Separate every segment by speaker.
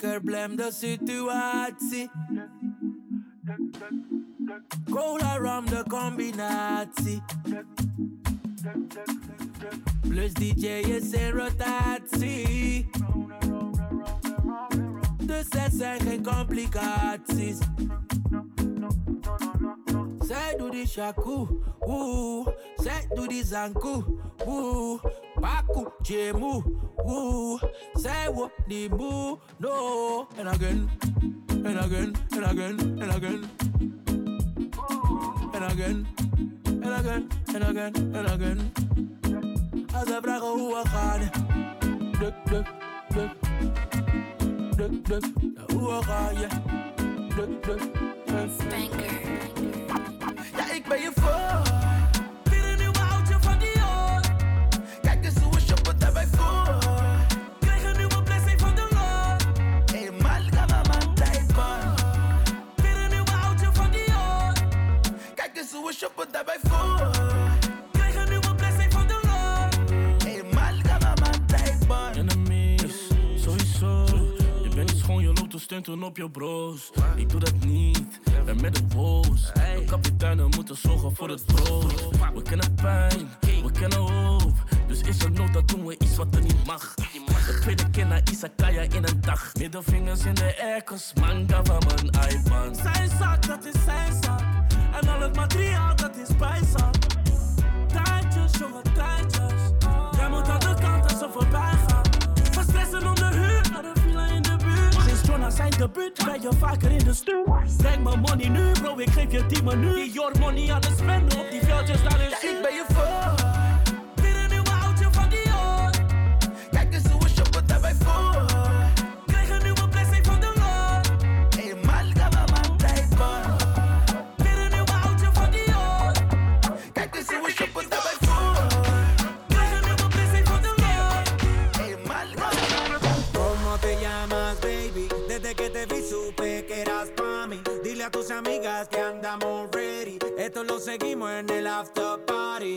Speaker 1: zeker blem de situatie. Cola rum de combinatie. Plus DJ is in rotatie. Dus er zijn geen complicaties. Zij doet die shaku, oeh. Zij doet die zanku, oeh. Baku, jemu, woo. Say what the boo, no. And again, and again, and again, and again. and again, and again, and again, en again. Als ze vragen duck, duck, gaan, duk, duck, duck, Duk, duk, hoe ga je? Duk, duk, duk. Ja, ik ben je shoppen daarbij voor. Krijg een nieuwe blessing van de Lord. Helemaal kan maar mijn tijd, man.
Speaker 2: Enemies, sowieso. Je bent niet schoon, je loopt te stunten op je broos. Ik doe dat niet, ben met de. De kapiteinen moeten zorgen voor het brood. We kennen pijn, we kennen hoop. Dus is er nood, dat doen we iets wat er niet mag naar Isakaya in een dag. Middelvingers in de aircos, manga van mijn iPad.
Speaker 1: Zijn zak, dat is zijn zak. En al het materiaal, dat is bijzak. Tijdjes, jonge tijdjes. Jij moet aan de kant als ze voorbij gaan. Van stressen onder huur naar de villa in de buurt. Sinds Jonah zijn debuut ben je vaker in de stuur. Breng mijn money nu, bro, ik geef je 10 minuten. Die your money aan de spenden op die veldjes daar in Ik ben je voor.
Speaker 3: a tus amigas que andamos ready. Esto lo seguimos en el after party.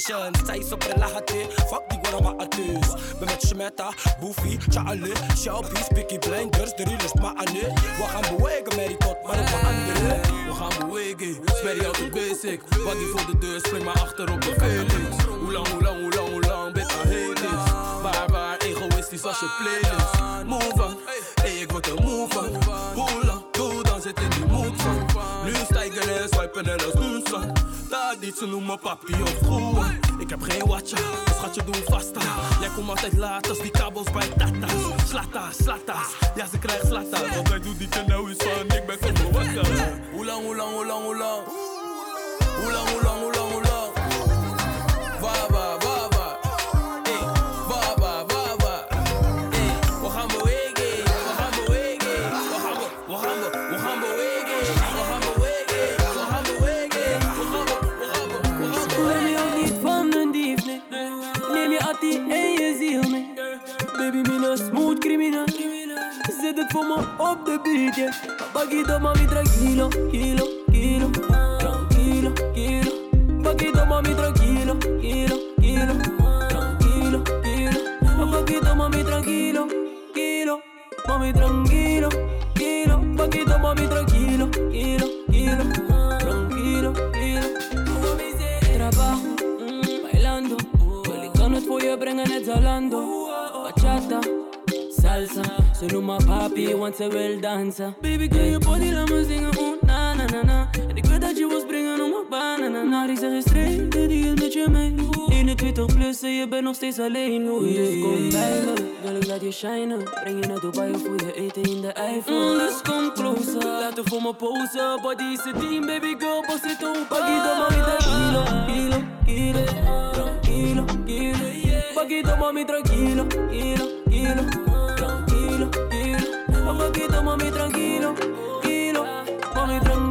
Speaker 4: station. Zij is op een lagate, fuck die guarama atus. Ben met Shmeta, Boofy, Cha'ale, Shelby, Picky Blinders, de realers ma'ane. We gaan bewegen met die tot, maar op andere.
Speaker 2: We gaan bewegen, sperry out de basic. Wat die voor de deur, spring maar achter op de veer. Ze noemen papi of broer. Ik heb geen watje, dus schatje doen vasta. Jij komt altijd laat als die kabels bij tata's. Slata, slata, ja ze krijgt slata. Altijd doet die nou is van, ik ben zo wakker. Hoe lang, hoe lang, hoe lang, hoe lang?
Speaker 1: te pique. Paquito, mami, tranquilo, tranquilo dansen Baby girl your body laat me zingen oh uh, na na na na. En ik weet dat je wil springen om mijn banana. Na Die zeg is streden die is met je mee 21 plus en je bent nog steeds alleen hoe oh, Dus kom bij me, wil ik laat je shinen Breng je naar Dubai of voor je eten in de uh. Eiffel mm, Dus kom closer, laten voor me posen Body is a team baby girl, pas het op Pakkie mamita kilo, kilo, kilo Tranquilo, kilo
Speaker 5: Pakkie mamita tranquilo, kilo, kilo poquito, mami, tranquilo, tranquilo, mami, tranquilo.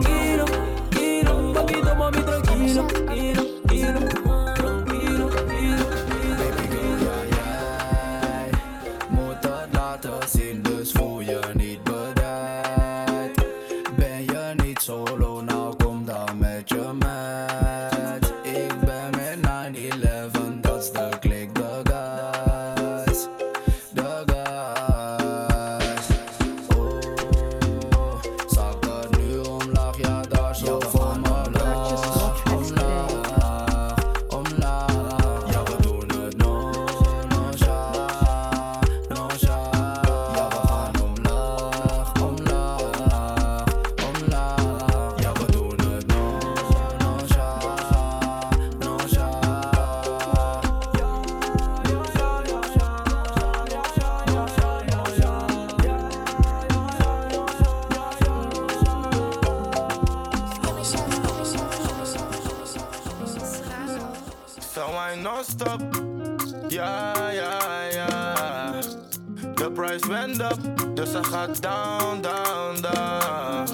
Speaker 6: Up, dus ze gaat down, down, down.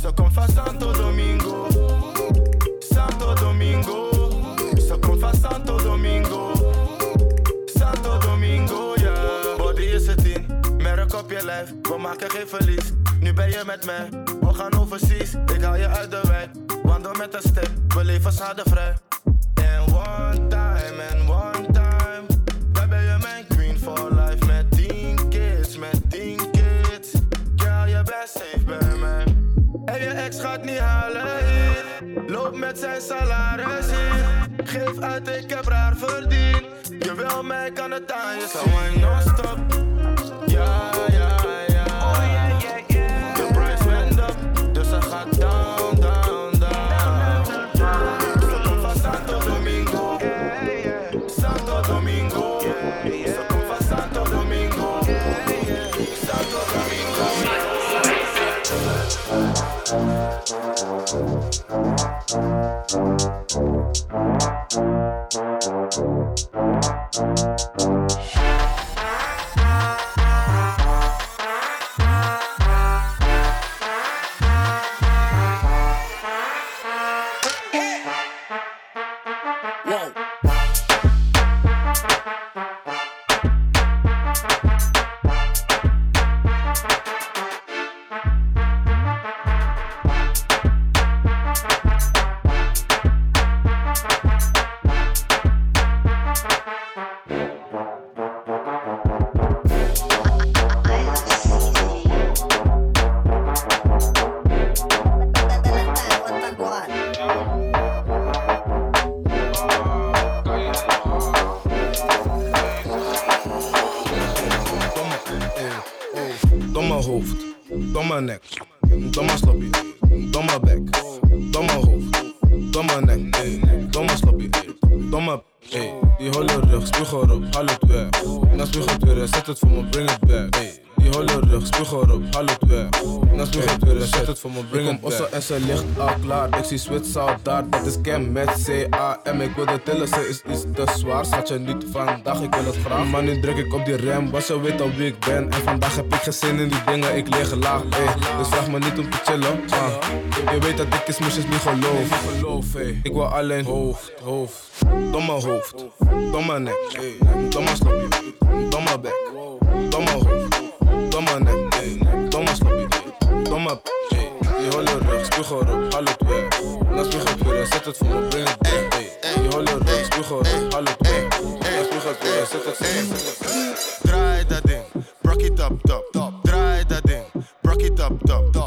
Speaker 6: Ze komt van Santo Domingo. Santo Domingo. Ze komt van Santo Domingo. Santo Domingo, ja. Body is het in, merk op je lijf. We maken geen verlies. Nu ben je met mij, we gaan overseas. Ik haal je uit de wijk, wandel met een step. We leven schadevrij. Zijn salaris hier. Geef uit, ik heb raar verdiend. Je wil mij, kan het aan je. Zo non-stop. Ja, ja,
Speaker 7: Switz al daar, dat is Cam met C-A-M. Ik wil de tillen, ze is iets te zwaar, schat je niet vandaag, ik wil het graag. Maar nu druk ik op die rem, was ze weet al wie ik ben. En vandaag heb ik geen zin in die dingen, ik lig laag, ey. Dus vraag me niet om te chillen, ah. Je weet dat ik is moesjes niet geloof. geloof ey. Ik wil alleen hoofd, hoofd. Domme hoofd, domme nek, ey. Domme slapje, domme bek, domme hoofd, domme nek, ey. Domme slapje, domme, ey. Die holle rug, spuug erop, het weg. Na spuug het weer, zet het voor me, bring het back, ey. Die holle rug, spuug erop, haal het weg. Na spuug het weer, zet het voor me.
Speaker 6: Draai dat ding, rock it up, top, top. Draai dat ding, rock it up, top, top.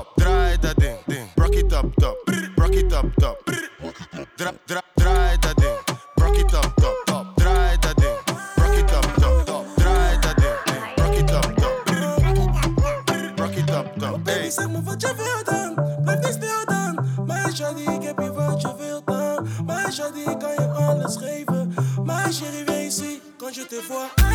Speaker 5: Quand je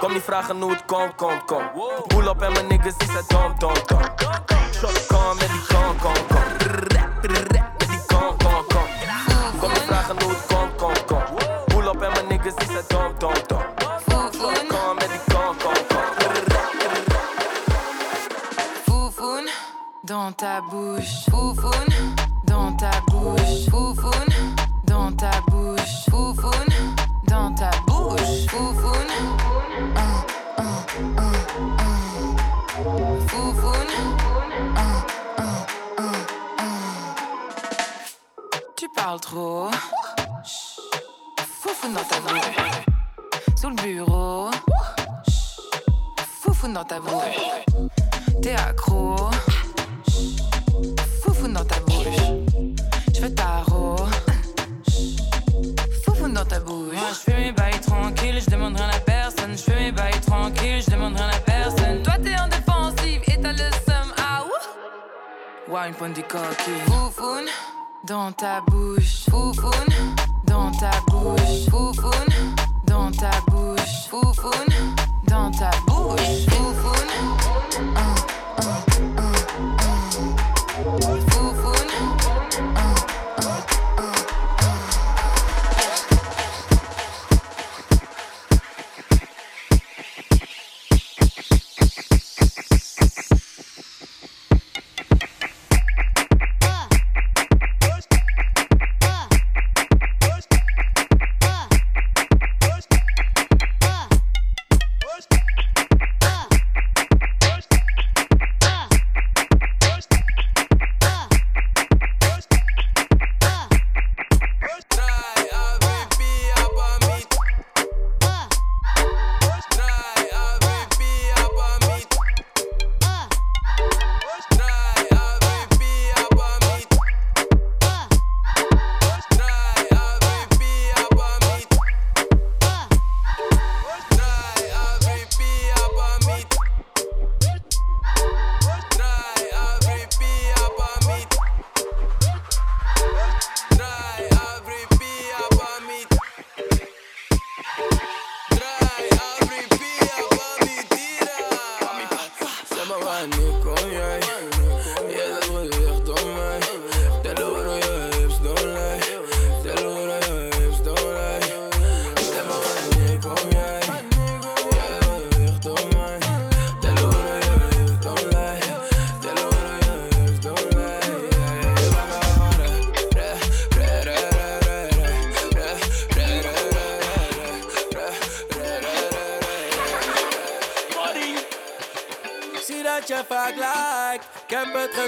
Speaker 8: Kom niet vragen hoe het komt, komt, komt. Pull op en mijn niggas is het dom, dom, dom. Shot kom met die kom, kom, kom. Rap, rap met die kom, kom, kom. Kom niet vragen hoe het komt, komt, komt. Pull op en mijn niggas is het dom, dom, dom. Shot kom met die kom, kom, kom.
Speaker 9: Rap, dans ta bouche,
Speaker 10: foufoun.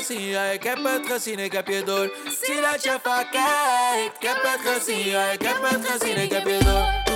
Speaker 10: gezien, ja, ik heb het gezien, ik heb je door. Zie dat je vaak ik heb het gezien, ja, ik heb het gezien, ik heb je door.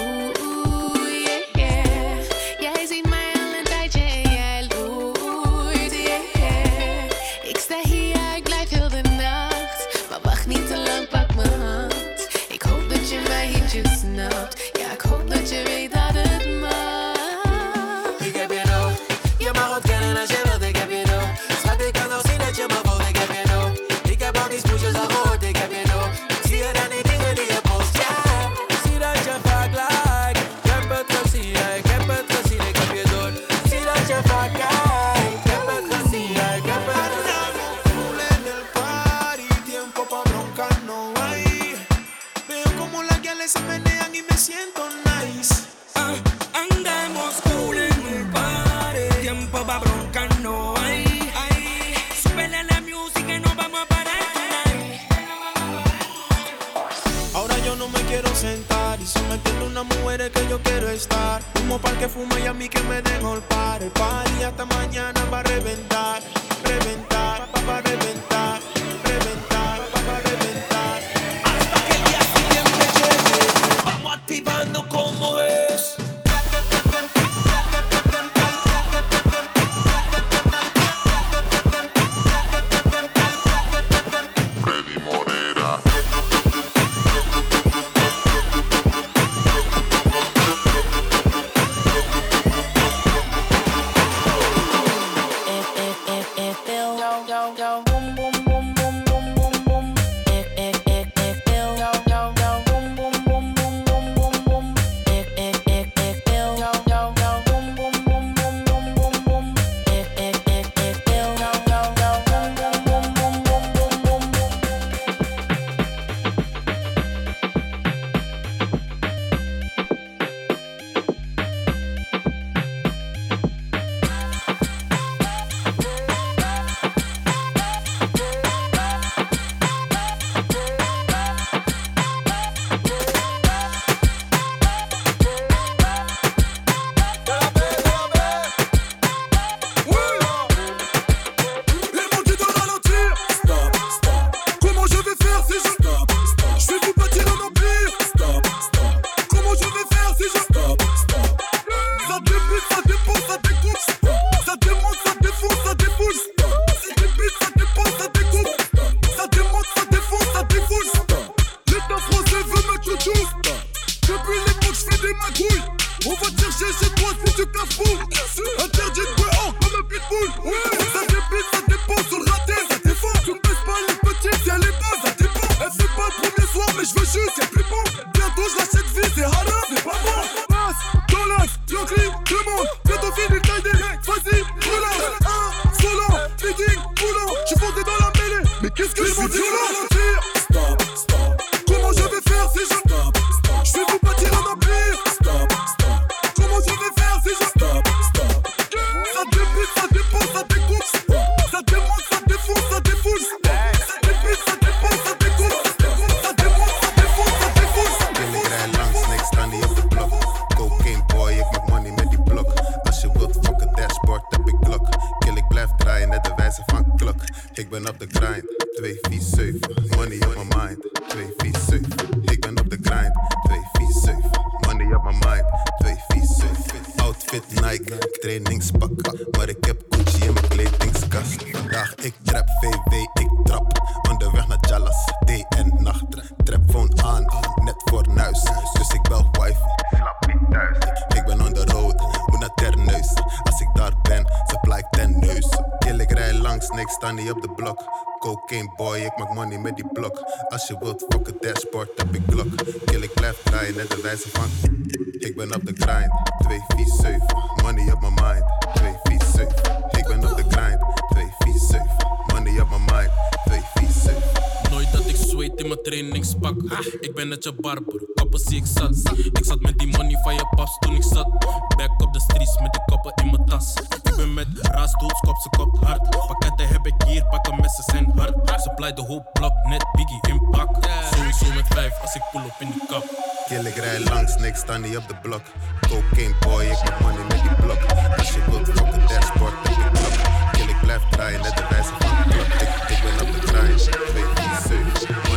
Speaker 11: Ik
Speaker 12: ben net je
Speaker 13: barber, koppen zie ik zat. Ik zat met die money van je paps toen ik zat. Back op de streets met de koppen in mijn tas. Ik ben met raas, doods, kop, ze kopt hard. Pakketten heb ik hier, pakken messen zijn hard. Supply de hoop blok, net Biggie in pak. Sowieso met vijf als ik pull op in die kap.
Speaker 12: Kill, ik rij langs, niks staan niet op de blok. Cocaine boy, ik maak money met die blok. Als je wilt fokken, dashboard heb ik blok. Kill, ik blijf draaien, net de wijze van de. Ik, ben op de trein, 2, 7.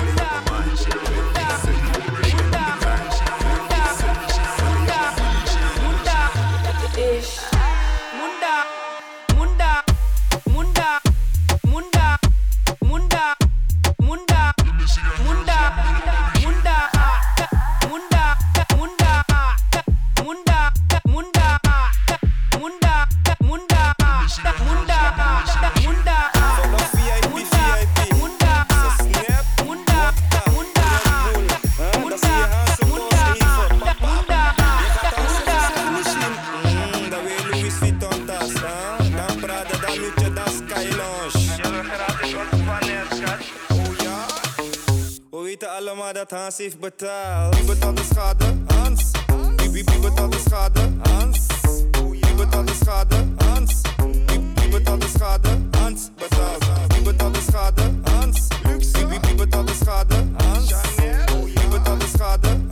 Speaker 7: dat Hans heeft betaald. Wie betaalt de schade? Hans. Wie, wie, wie betaalt de schade? Hans. Wie betaalt de schade? Hans. Wie, wie betaalt de schade? Hans betaalt. Wie betaalt de schade? Hans. Luxe. Wie, wie, wie betaalt de schade? Hans. Wie betaalt de schade?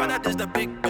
Speaker 8: But that is the big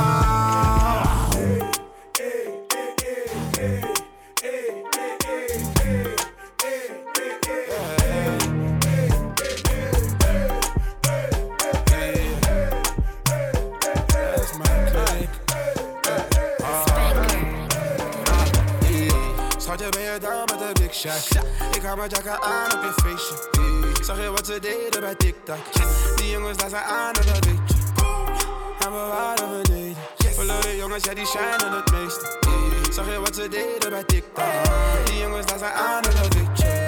Speaker 8: Ik hou
Speaker 14: mijn jacka aan op je feestje. Zag je wat ze deden bij TikTok? Die jongens daar zijn aan en dat weet je. En we waren beneden. Verloren jongens, ja die shinen het meeste. Zag je wat ze deden bij TikTok? Die jongens daar zijn aan en dat weet je.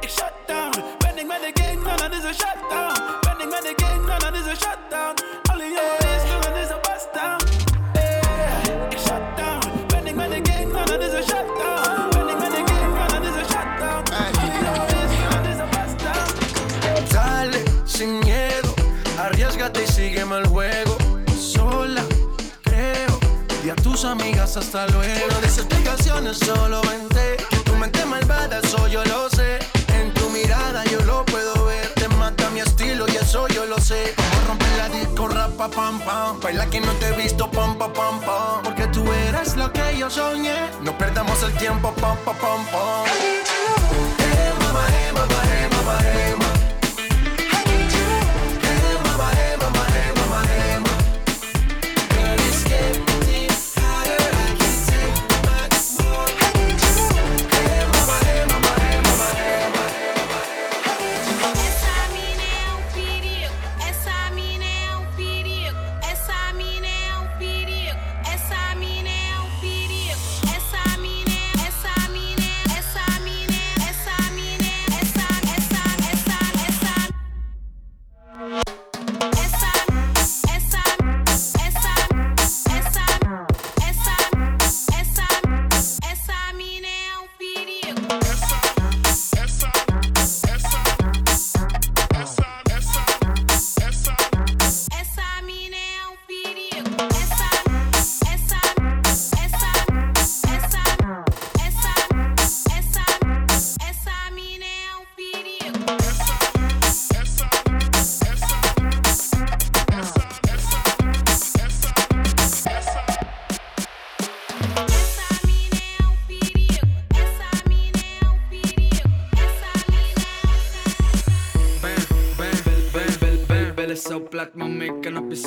Speaker 8: Ik shut down. Ben ik met de gang, nou, dan dat is een shutdown. Ben ik met de gang, nou, dan dat is een shutdown. Alle jongens, nou, dan is een bust down.
Speaker 15: a tus amigas hasta luego. No des explicaciones, solo vente. Que tu mente malvada, eso yo lo sé. En tu mirada yo lo puedo ver. Te mata mi estilo y eso yo lo sé. Como romper la disco, rapa, pam, pam. Baila que no te he visto, pam, pam, pam, pam. Porque tú eras lo que yo soñé. No perdamos el tiempo, pam, pam, pam, pam. Hey, mamá,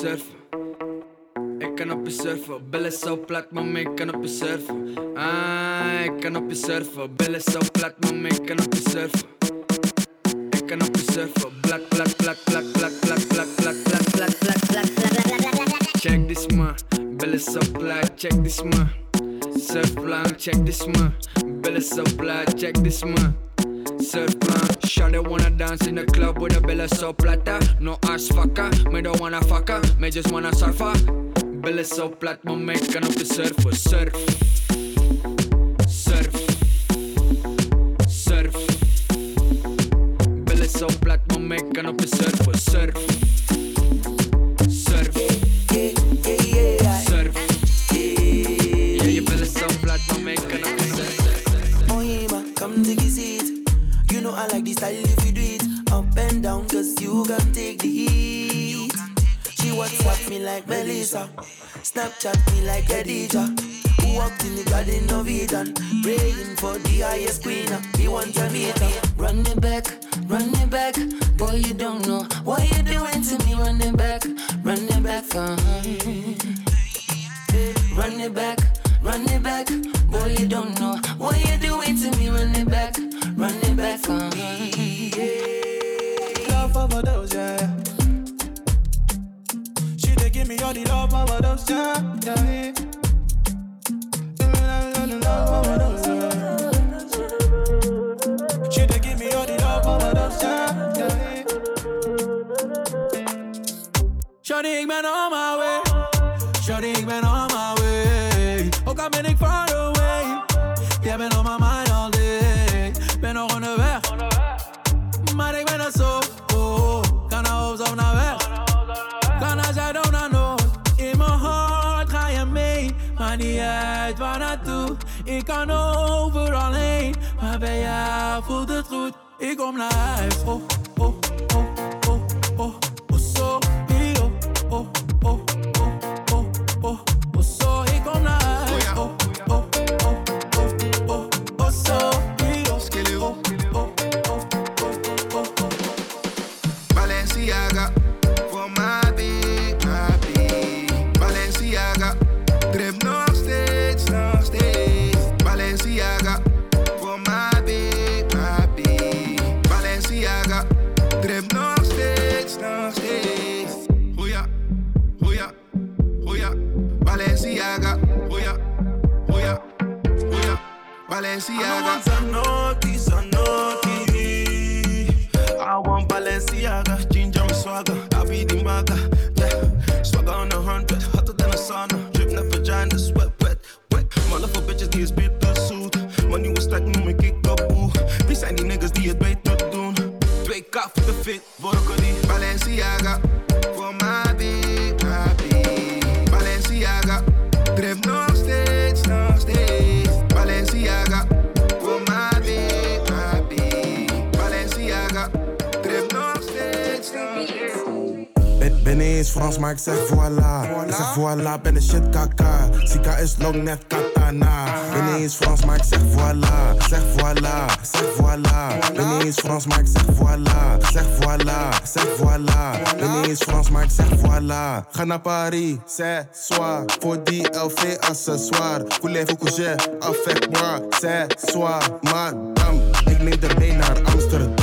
Speaker 16: Ik kan op je surfen, billen zo plat, mama, ik kan op je surfen. Ah, ik kan op je surfen, billen zo plat, mama, ik kan op je surfen. Ik kan op je surfen, black black black, black black, black, black, black, black, black, black, black, black, black. Check this ma, billen zo plat, check this ma. Surf plan, check this ma, billen zo plat, check this ma. Surf plan. Shawty wanna dance in the club with a billen so plata. No ass fucker, me don't wanna fucker, me just wanna surfer. Billen zo plat, maar me kan op de surfen. Surf, surf, surf. Billen zo plat, maar me kan op de surfen. Surf, surf, surf. Ja, je billen zo plat, maar me kan op de surfen.
Speaker 17: Me like Melissa, Snapchat me like Khadija. Walked in the garden of Eden, praying for the highest queen. He want to meet her.
Speaker 18: Run it back, run it back. Boy, you don't know what you doing to me. Run it back, run it back. Uh-huh. Run it back, run it back. Boy, you don't know what you doing to me. Run it back, run it back. Uh-huh.
Speaker 17: Love all the love, my what else, yeah, yeah. Give me love. She give me all the love, yeah, yeah. On my way. Ik kom naar huis. Oh,
Speaker 19: Balenciaga.
Speaker 14: Zanotti, Zanotti. I want Balenciaga, ginger swagger. I be the maga, yeah. Swagger on a hundred, hotter than a sauna.
Speaker 20: Frans, maar ik zeg voilà. Ik zeg voilà, ben de shit kaka. Sika is long net katana. Ben eens Frans, maar ik zeg voilà. Ik zeg voilà, ik zeg voilà. Ben eens Frans, maar ik zeg voilà. Ik zeg voilà, ik zeg voilà. Ben eens Frans, maar ik zeg voilà. Ga naar Paris, c'est soir. Voor die LV accessoire. Voulez-vous coucher avec moi? C'est soir, madame. Ik neem naar Amsterdam.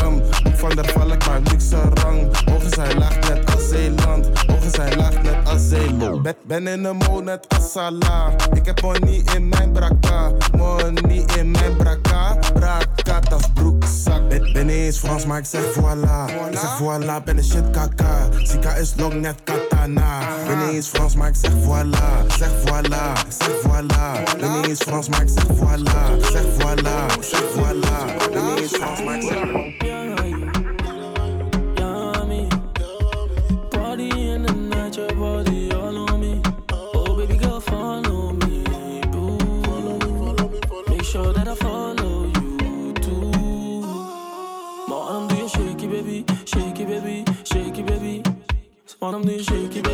Speaker 20: Van der Valk, maar luxe rang. Ogen zijn laag net als Zeeland. Ogen zijn laag net als Zeeland. Ben, ben in de mode net als Salah. Ik heb money in mijn braka. Money in mijn braka. Braka, dat is broekzak. Ben, ben eens Frans, maar ik zeg voilà. Ik zeg voilà, ben de shit kaka. Sika is long net katana. Ben eens Frans, maar ik zeg voilà. Ik zeg voilà, ik zeg voilà. Ben eens Frans, maar ik zeg voilà. Ik zeg voilà, ik zeg voilà. Ben eens Frans, maar ik zeg
Speaker 1: Yummy. Your body all on me. Oh, baby girl, follow me. Ooh. Make sure that I follow you too. Bottom do you shake it, baby, shake it, baby, shake it, baby. Bottom do you shake it,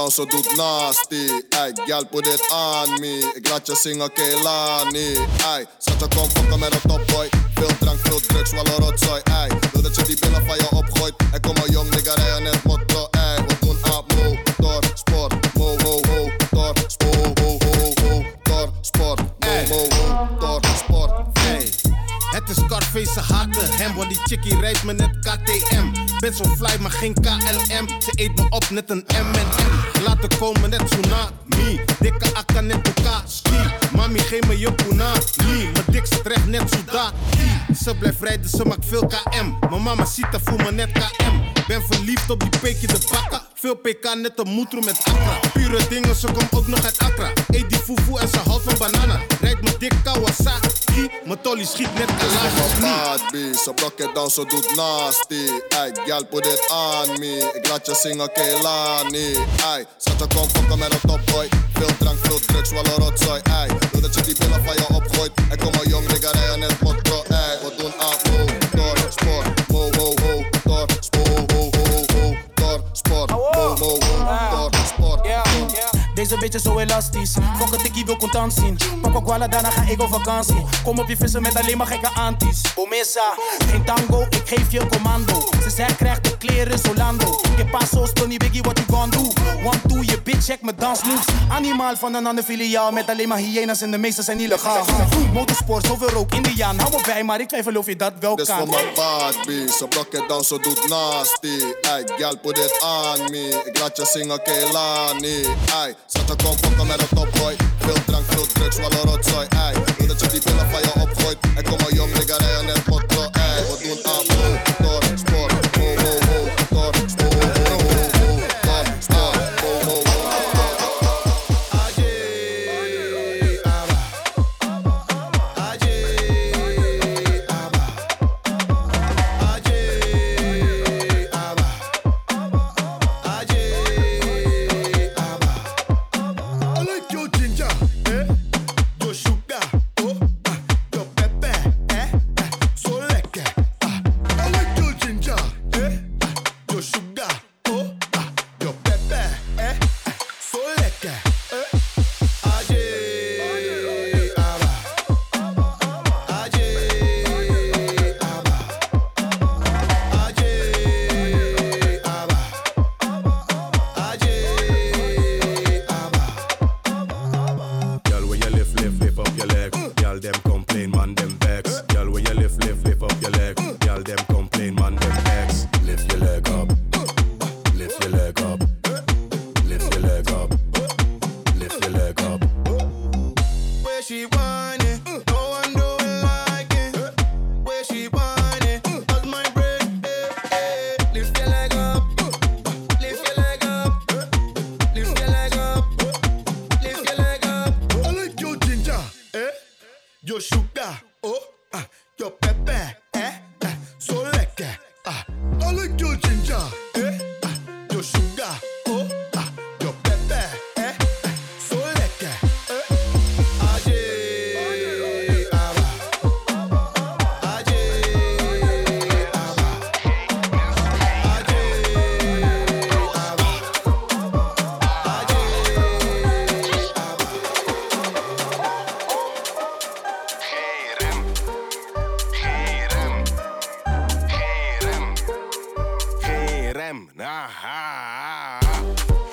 Speaker 21: Het down, ze doet nasty. Ey, gal, put it on me. Ik laat je zingen, Kehlani. Ey, zet je kom fokken met een topboy. Veel drank, veel drugs, wel een rotzooi. Ey, wil dat je die billen van je opgooit. En kom maar jong, nigga, rijden net motto. Ey, we doen aan motor, sport. Mo, mo, mo, tor, sport. Mo, mo, mo, tor, sport. Mo, mo, mo, tor, sport.
Speaker 22: Hey, het is Scarface, haten hem, want die chickie rijdt me net KTM. Ben zo fly, maar geen KLM. Ze eet me op net een M&M. Laten komen net tsunami. Dikke akka net elkaar ski. Mami, geef me je punani. Mijn dik recht net zodat. Ze blijft rijden, ze maakt veel KM. Mijn mama ziet dat voel me net KM. Ben verliefd op die peekje de bakken. Veel PK, net een moetro met Accra. Pure dingen, ze komt ook nog uit Accra. Eet die fufu en ze houdt van bananen. Rijd me dik Kawasaki. Mijn tolly schiet net
Speaker 21: bad B. Ze brok het down, ze doet nasty. Ey, gal, put it on me. Ik laat je zingen, Kehlani. Ey, zet je kom fokken met een topboy. Veel drank, veel drugs, wel een rotzooi. Ey, wil dat je die billen van je opgooit. En kom maar jong, nigga, rijden net motto. Motor, sport.
Speaker 23: Deze bitch is zo elastisch. Fuck het, ik wil contant zien. Pak ook daarna ga ik op vakantie. Kom op je vissen met alleen maar gekke anties. Bomissa, geen tango, ik geef je commando. Ze zei krijgt de kleren Solando. Que paso, Tony Biggie, what you gon' do? One, two, je bitch, check mijn dansmoves. Animaal van een ander filiaal. Met alleen maar hyena's en de meeste zijn illegaal. Motorsport, zoveel rook, Indiaan. Hou me bij, maar ik twijfel of je dat wel
Speaker 21: This
Speaker 23: kan.
Speaker 21: for my bad B. Ze brok het down, ze doet nasty. Ey, gal, put it on me. Ik laat je zingen, Kehlani. Ey, zet je kom fokken met een topboy. Veel drank, veel drugs, wel een rotzooi. Ey, wil dat je die billen van je opgooit. En kom maar jong, nigga, rijden net motto. Ey, we doen aan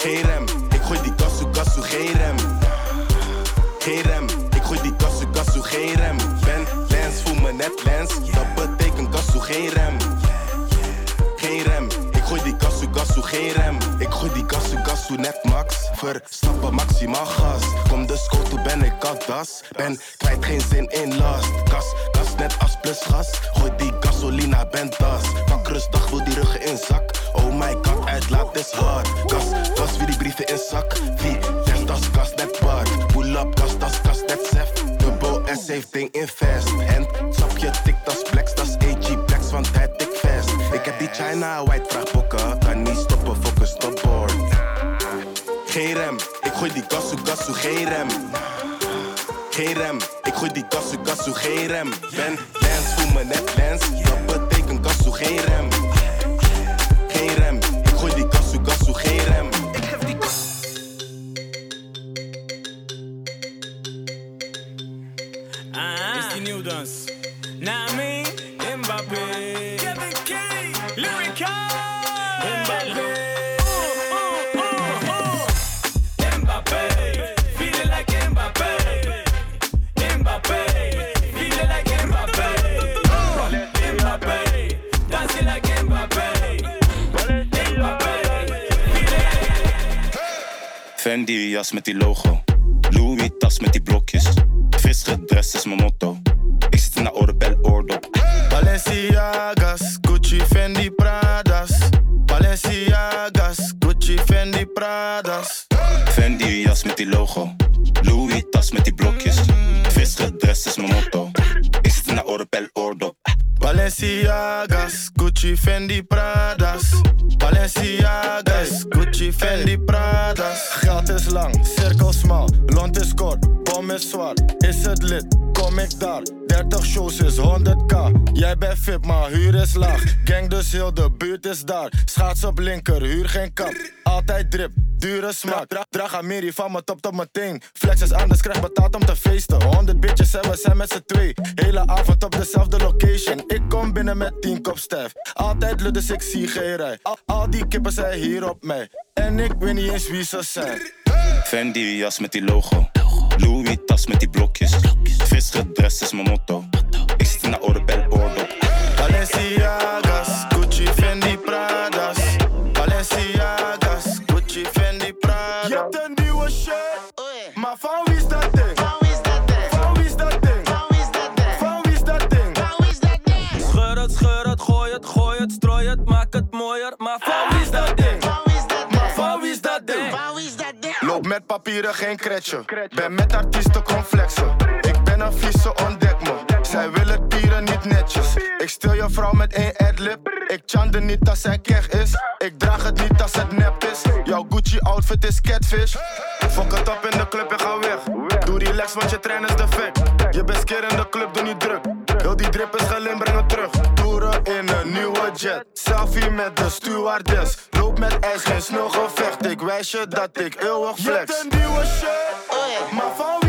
Speaker 19: Geen rem. Ik gooi die kassu kassu. Geen rem. Geen rem. Ik gooi die kassu kassu. Geen rem. Ben lens, voel me net lens. Dat betekent kassu. Geen rem. Geen rem. Ik gooi die kassu kassu. Geen rem. Ik gooi die kassu kassu net max. Verstappen maximaal gas. Kom de scoot, ben ik al das. Ben kwijt geen zin in last. Gas, gas net as plus gas. Gooi die gasolina, ben das. Rustig, wil die ruggen in zak. Oh my god, uitlaat is hard. Gas, gas, wie die brieven in zak. Wie, test das gas net bar. Pull up, gas, das gas net sef. Dubbel S heeft ding in vest. En sapje tik, das flex, das AG flex, want hij tik vest. Ik heb die China white vraag bokken. Kan niet stoppen, focus, stopboard. Geen rem, ik gooi die gasu gasu, geen rem. Geen rem, ik gooi die gasu gasu, geen rem. Ben lens, voel me net lens, geen rem. Geen rem, ik gooi die
Speaker 1: kassu, kassu. geen rem. Ik heb die ah, ah. Is die nieuw
Speaker 24: dans? Jas met die logo. Louis tas met die blokjes. Fris gedrest is mijn motto. Ik zit in de oorbel oordop.
Speaker 6: Balenciagas, Gucci, Fendi, Pradas. Balenciagas, Gucci, Fendi, Pradas.
Speaker 24: Fendi jas met die logo. Louis tas met die blokjes. Fris gedrest is mijn motto. Ik zit in de oorbel oordop.
Speaker 6: Balenciagas, Gucci, Fendi, Pradas. Balenciagas, Gucci, Fendi, Pradas. Geld is lang, cirkel smal, lont is kort, bom is zwart. Is het lid, kom ik daar. 30 shows is 100k. Jij bent fit, maar huur is laag. Gang dus heel de buurt is daar. Schaats op linker, huur geen kap. Altijd drip, dure smaak. Dra draag Amiri van mijn top tot mijn teen. Flex is anders, krijg betaald om te feesten. 100 bitches en we zijn met z'n twee. Hele avond op dezelfde location. Binnen met 10 kop stijf. Altijd lukt dus ik zie geen rij. Al, al die kippen zijn hier op mij. En ik weet niet eens wie ze zijn.
Speaker 24: Fendi jas met die logo. Louis tas met die blokjes. Fris gedrest is mijn motto. Ik zit in de oorbel oordop.
Speaker 6: Balenciagas,
Speaker 1: mooier. Maar van wie is dat ding?
Speaker 6: Maar van wie is dat ding? Loop met papieren, geen kretje. Ben met artiesten, kom flexen. Ik een vieze, ontdek me. Zij wil het pieren niet netjes. Ik stil je vrouw met één adlib. Ik chande niet als zij keg is. Ik draag het niet als het nep is. Jouw Gucci outfit is catfish. Fok het op in de club en ga weg. Doe relax, want je trein is defect. Je bent keer in de club, doe niet druk. Heel die drip is breng het terug. Toeren in een nieuwe jet. Selfie met de stewardess. Loop met ijs, geen snel gevecht. Ik wijs je dat ik eeuwig flex. Je hebt een nieuwe shirt, maar van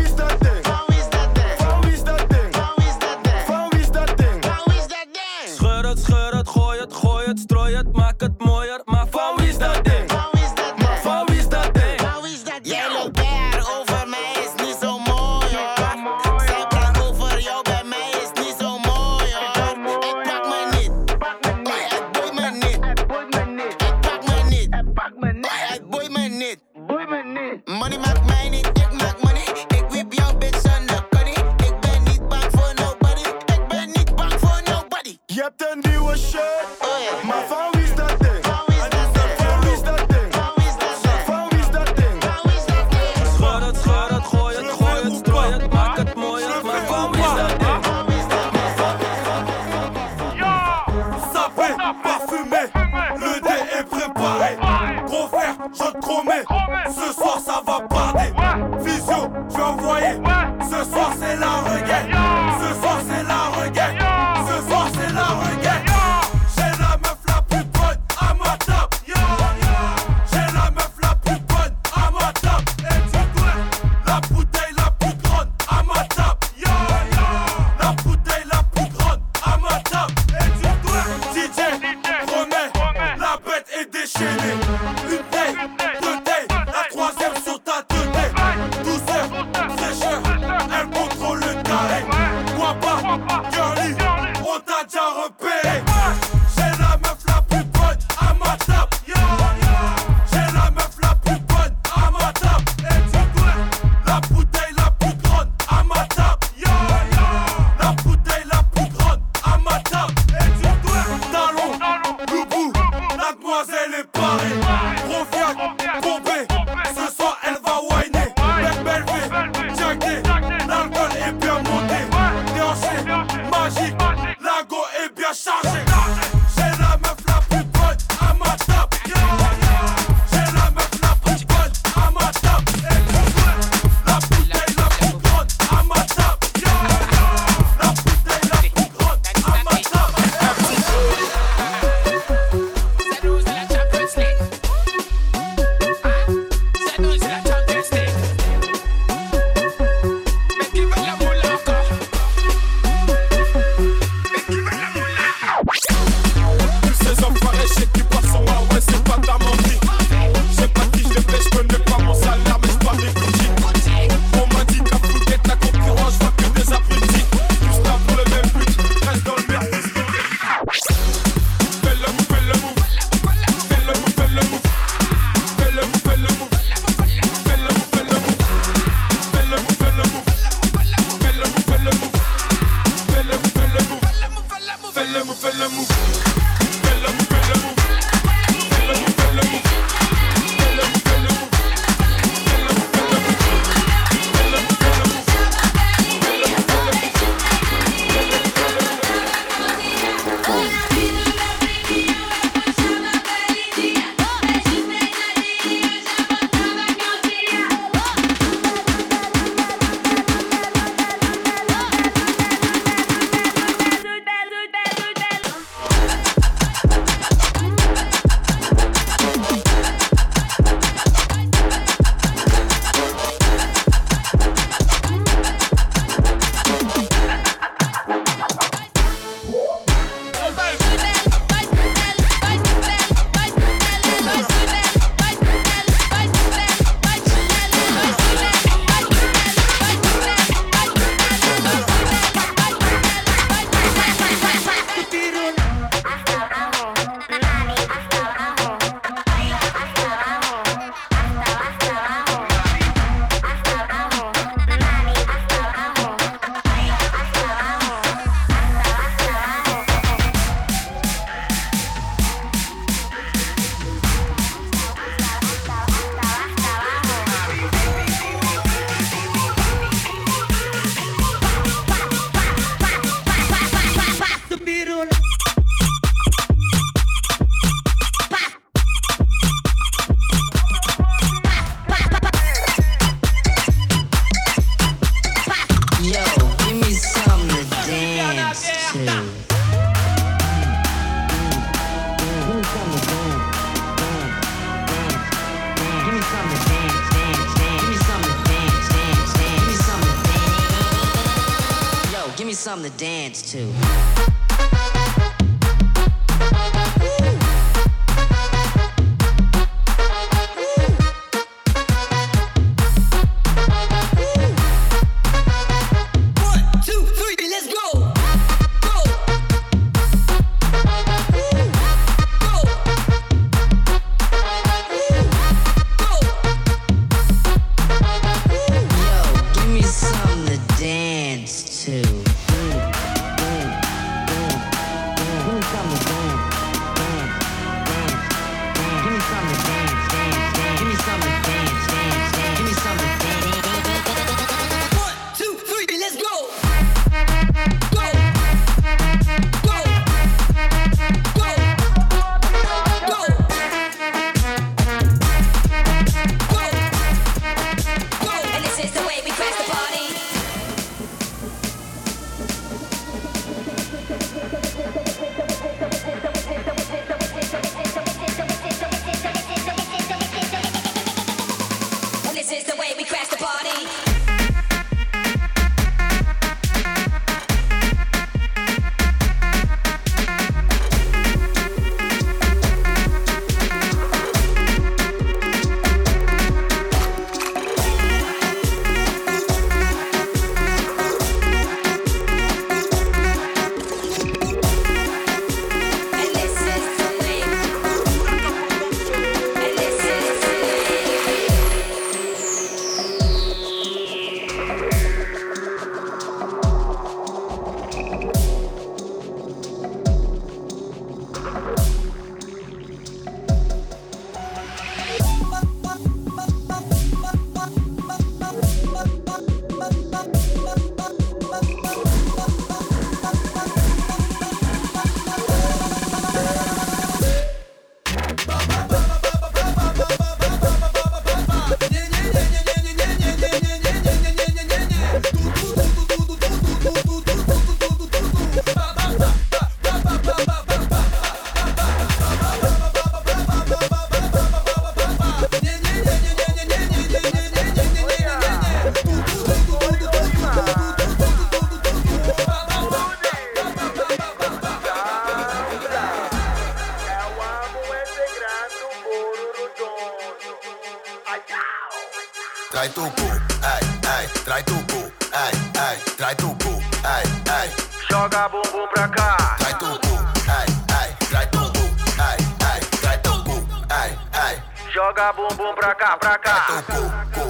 Speaker 19: ai, ai, trai tu cu, ai, ai, trai tu cu, ai, ai.
Speaker 25: Joga bumbum pra cá.
Speaker 19: Trai tu cu, ai, ai, trai tu cu, ai, ai, trai tu cu, ai, ai.
Speaker 25: Joga bumbum pra cá, pra cá.
Speaker 19: Trai tu cu, cu.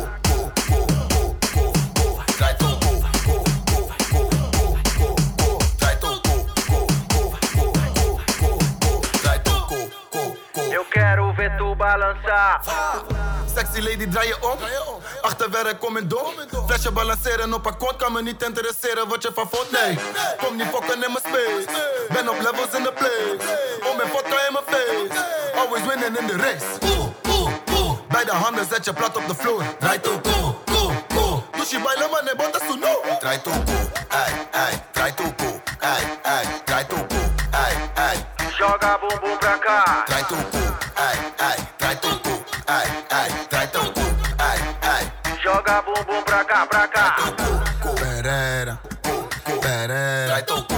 Speaker 25: Eu quero ver tu balançar.
Speaker 19: Sexy lady, draai je om. Achterwerk, kom in door. Flesje balanceren op akkoord kan me niet interesseren wat je van vond. Nee, kom niet fokken in mijn space. Ben op levels in the place. Om mijn vodka in mijn face. Always winning in the race. Oeh. Beide handen zet je plat op de vloer. Draai toe, cool, cool, cool. Dus je bailen maar nee, botas tu no. Draai toe, cool, ei, ei. Draai toe, cool, ei, ei. Draai toe, cool, ei, ei.
Speaker 25: Joga bumbum pra cá.
Speaker 19: Draai toe,
Speaker 25: Joga bumbum pra cá, pra cá.
Speaker 19: Pereira, Pereira.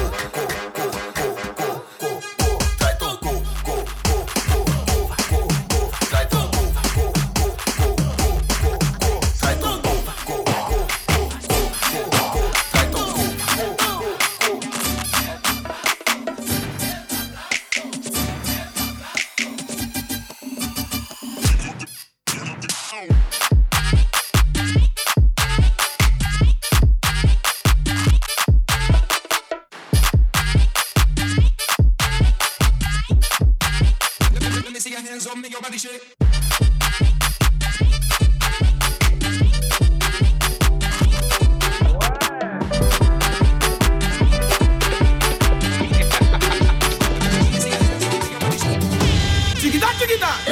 Speaker 26: ってきた。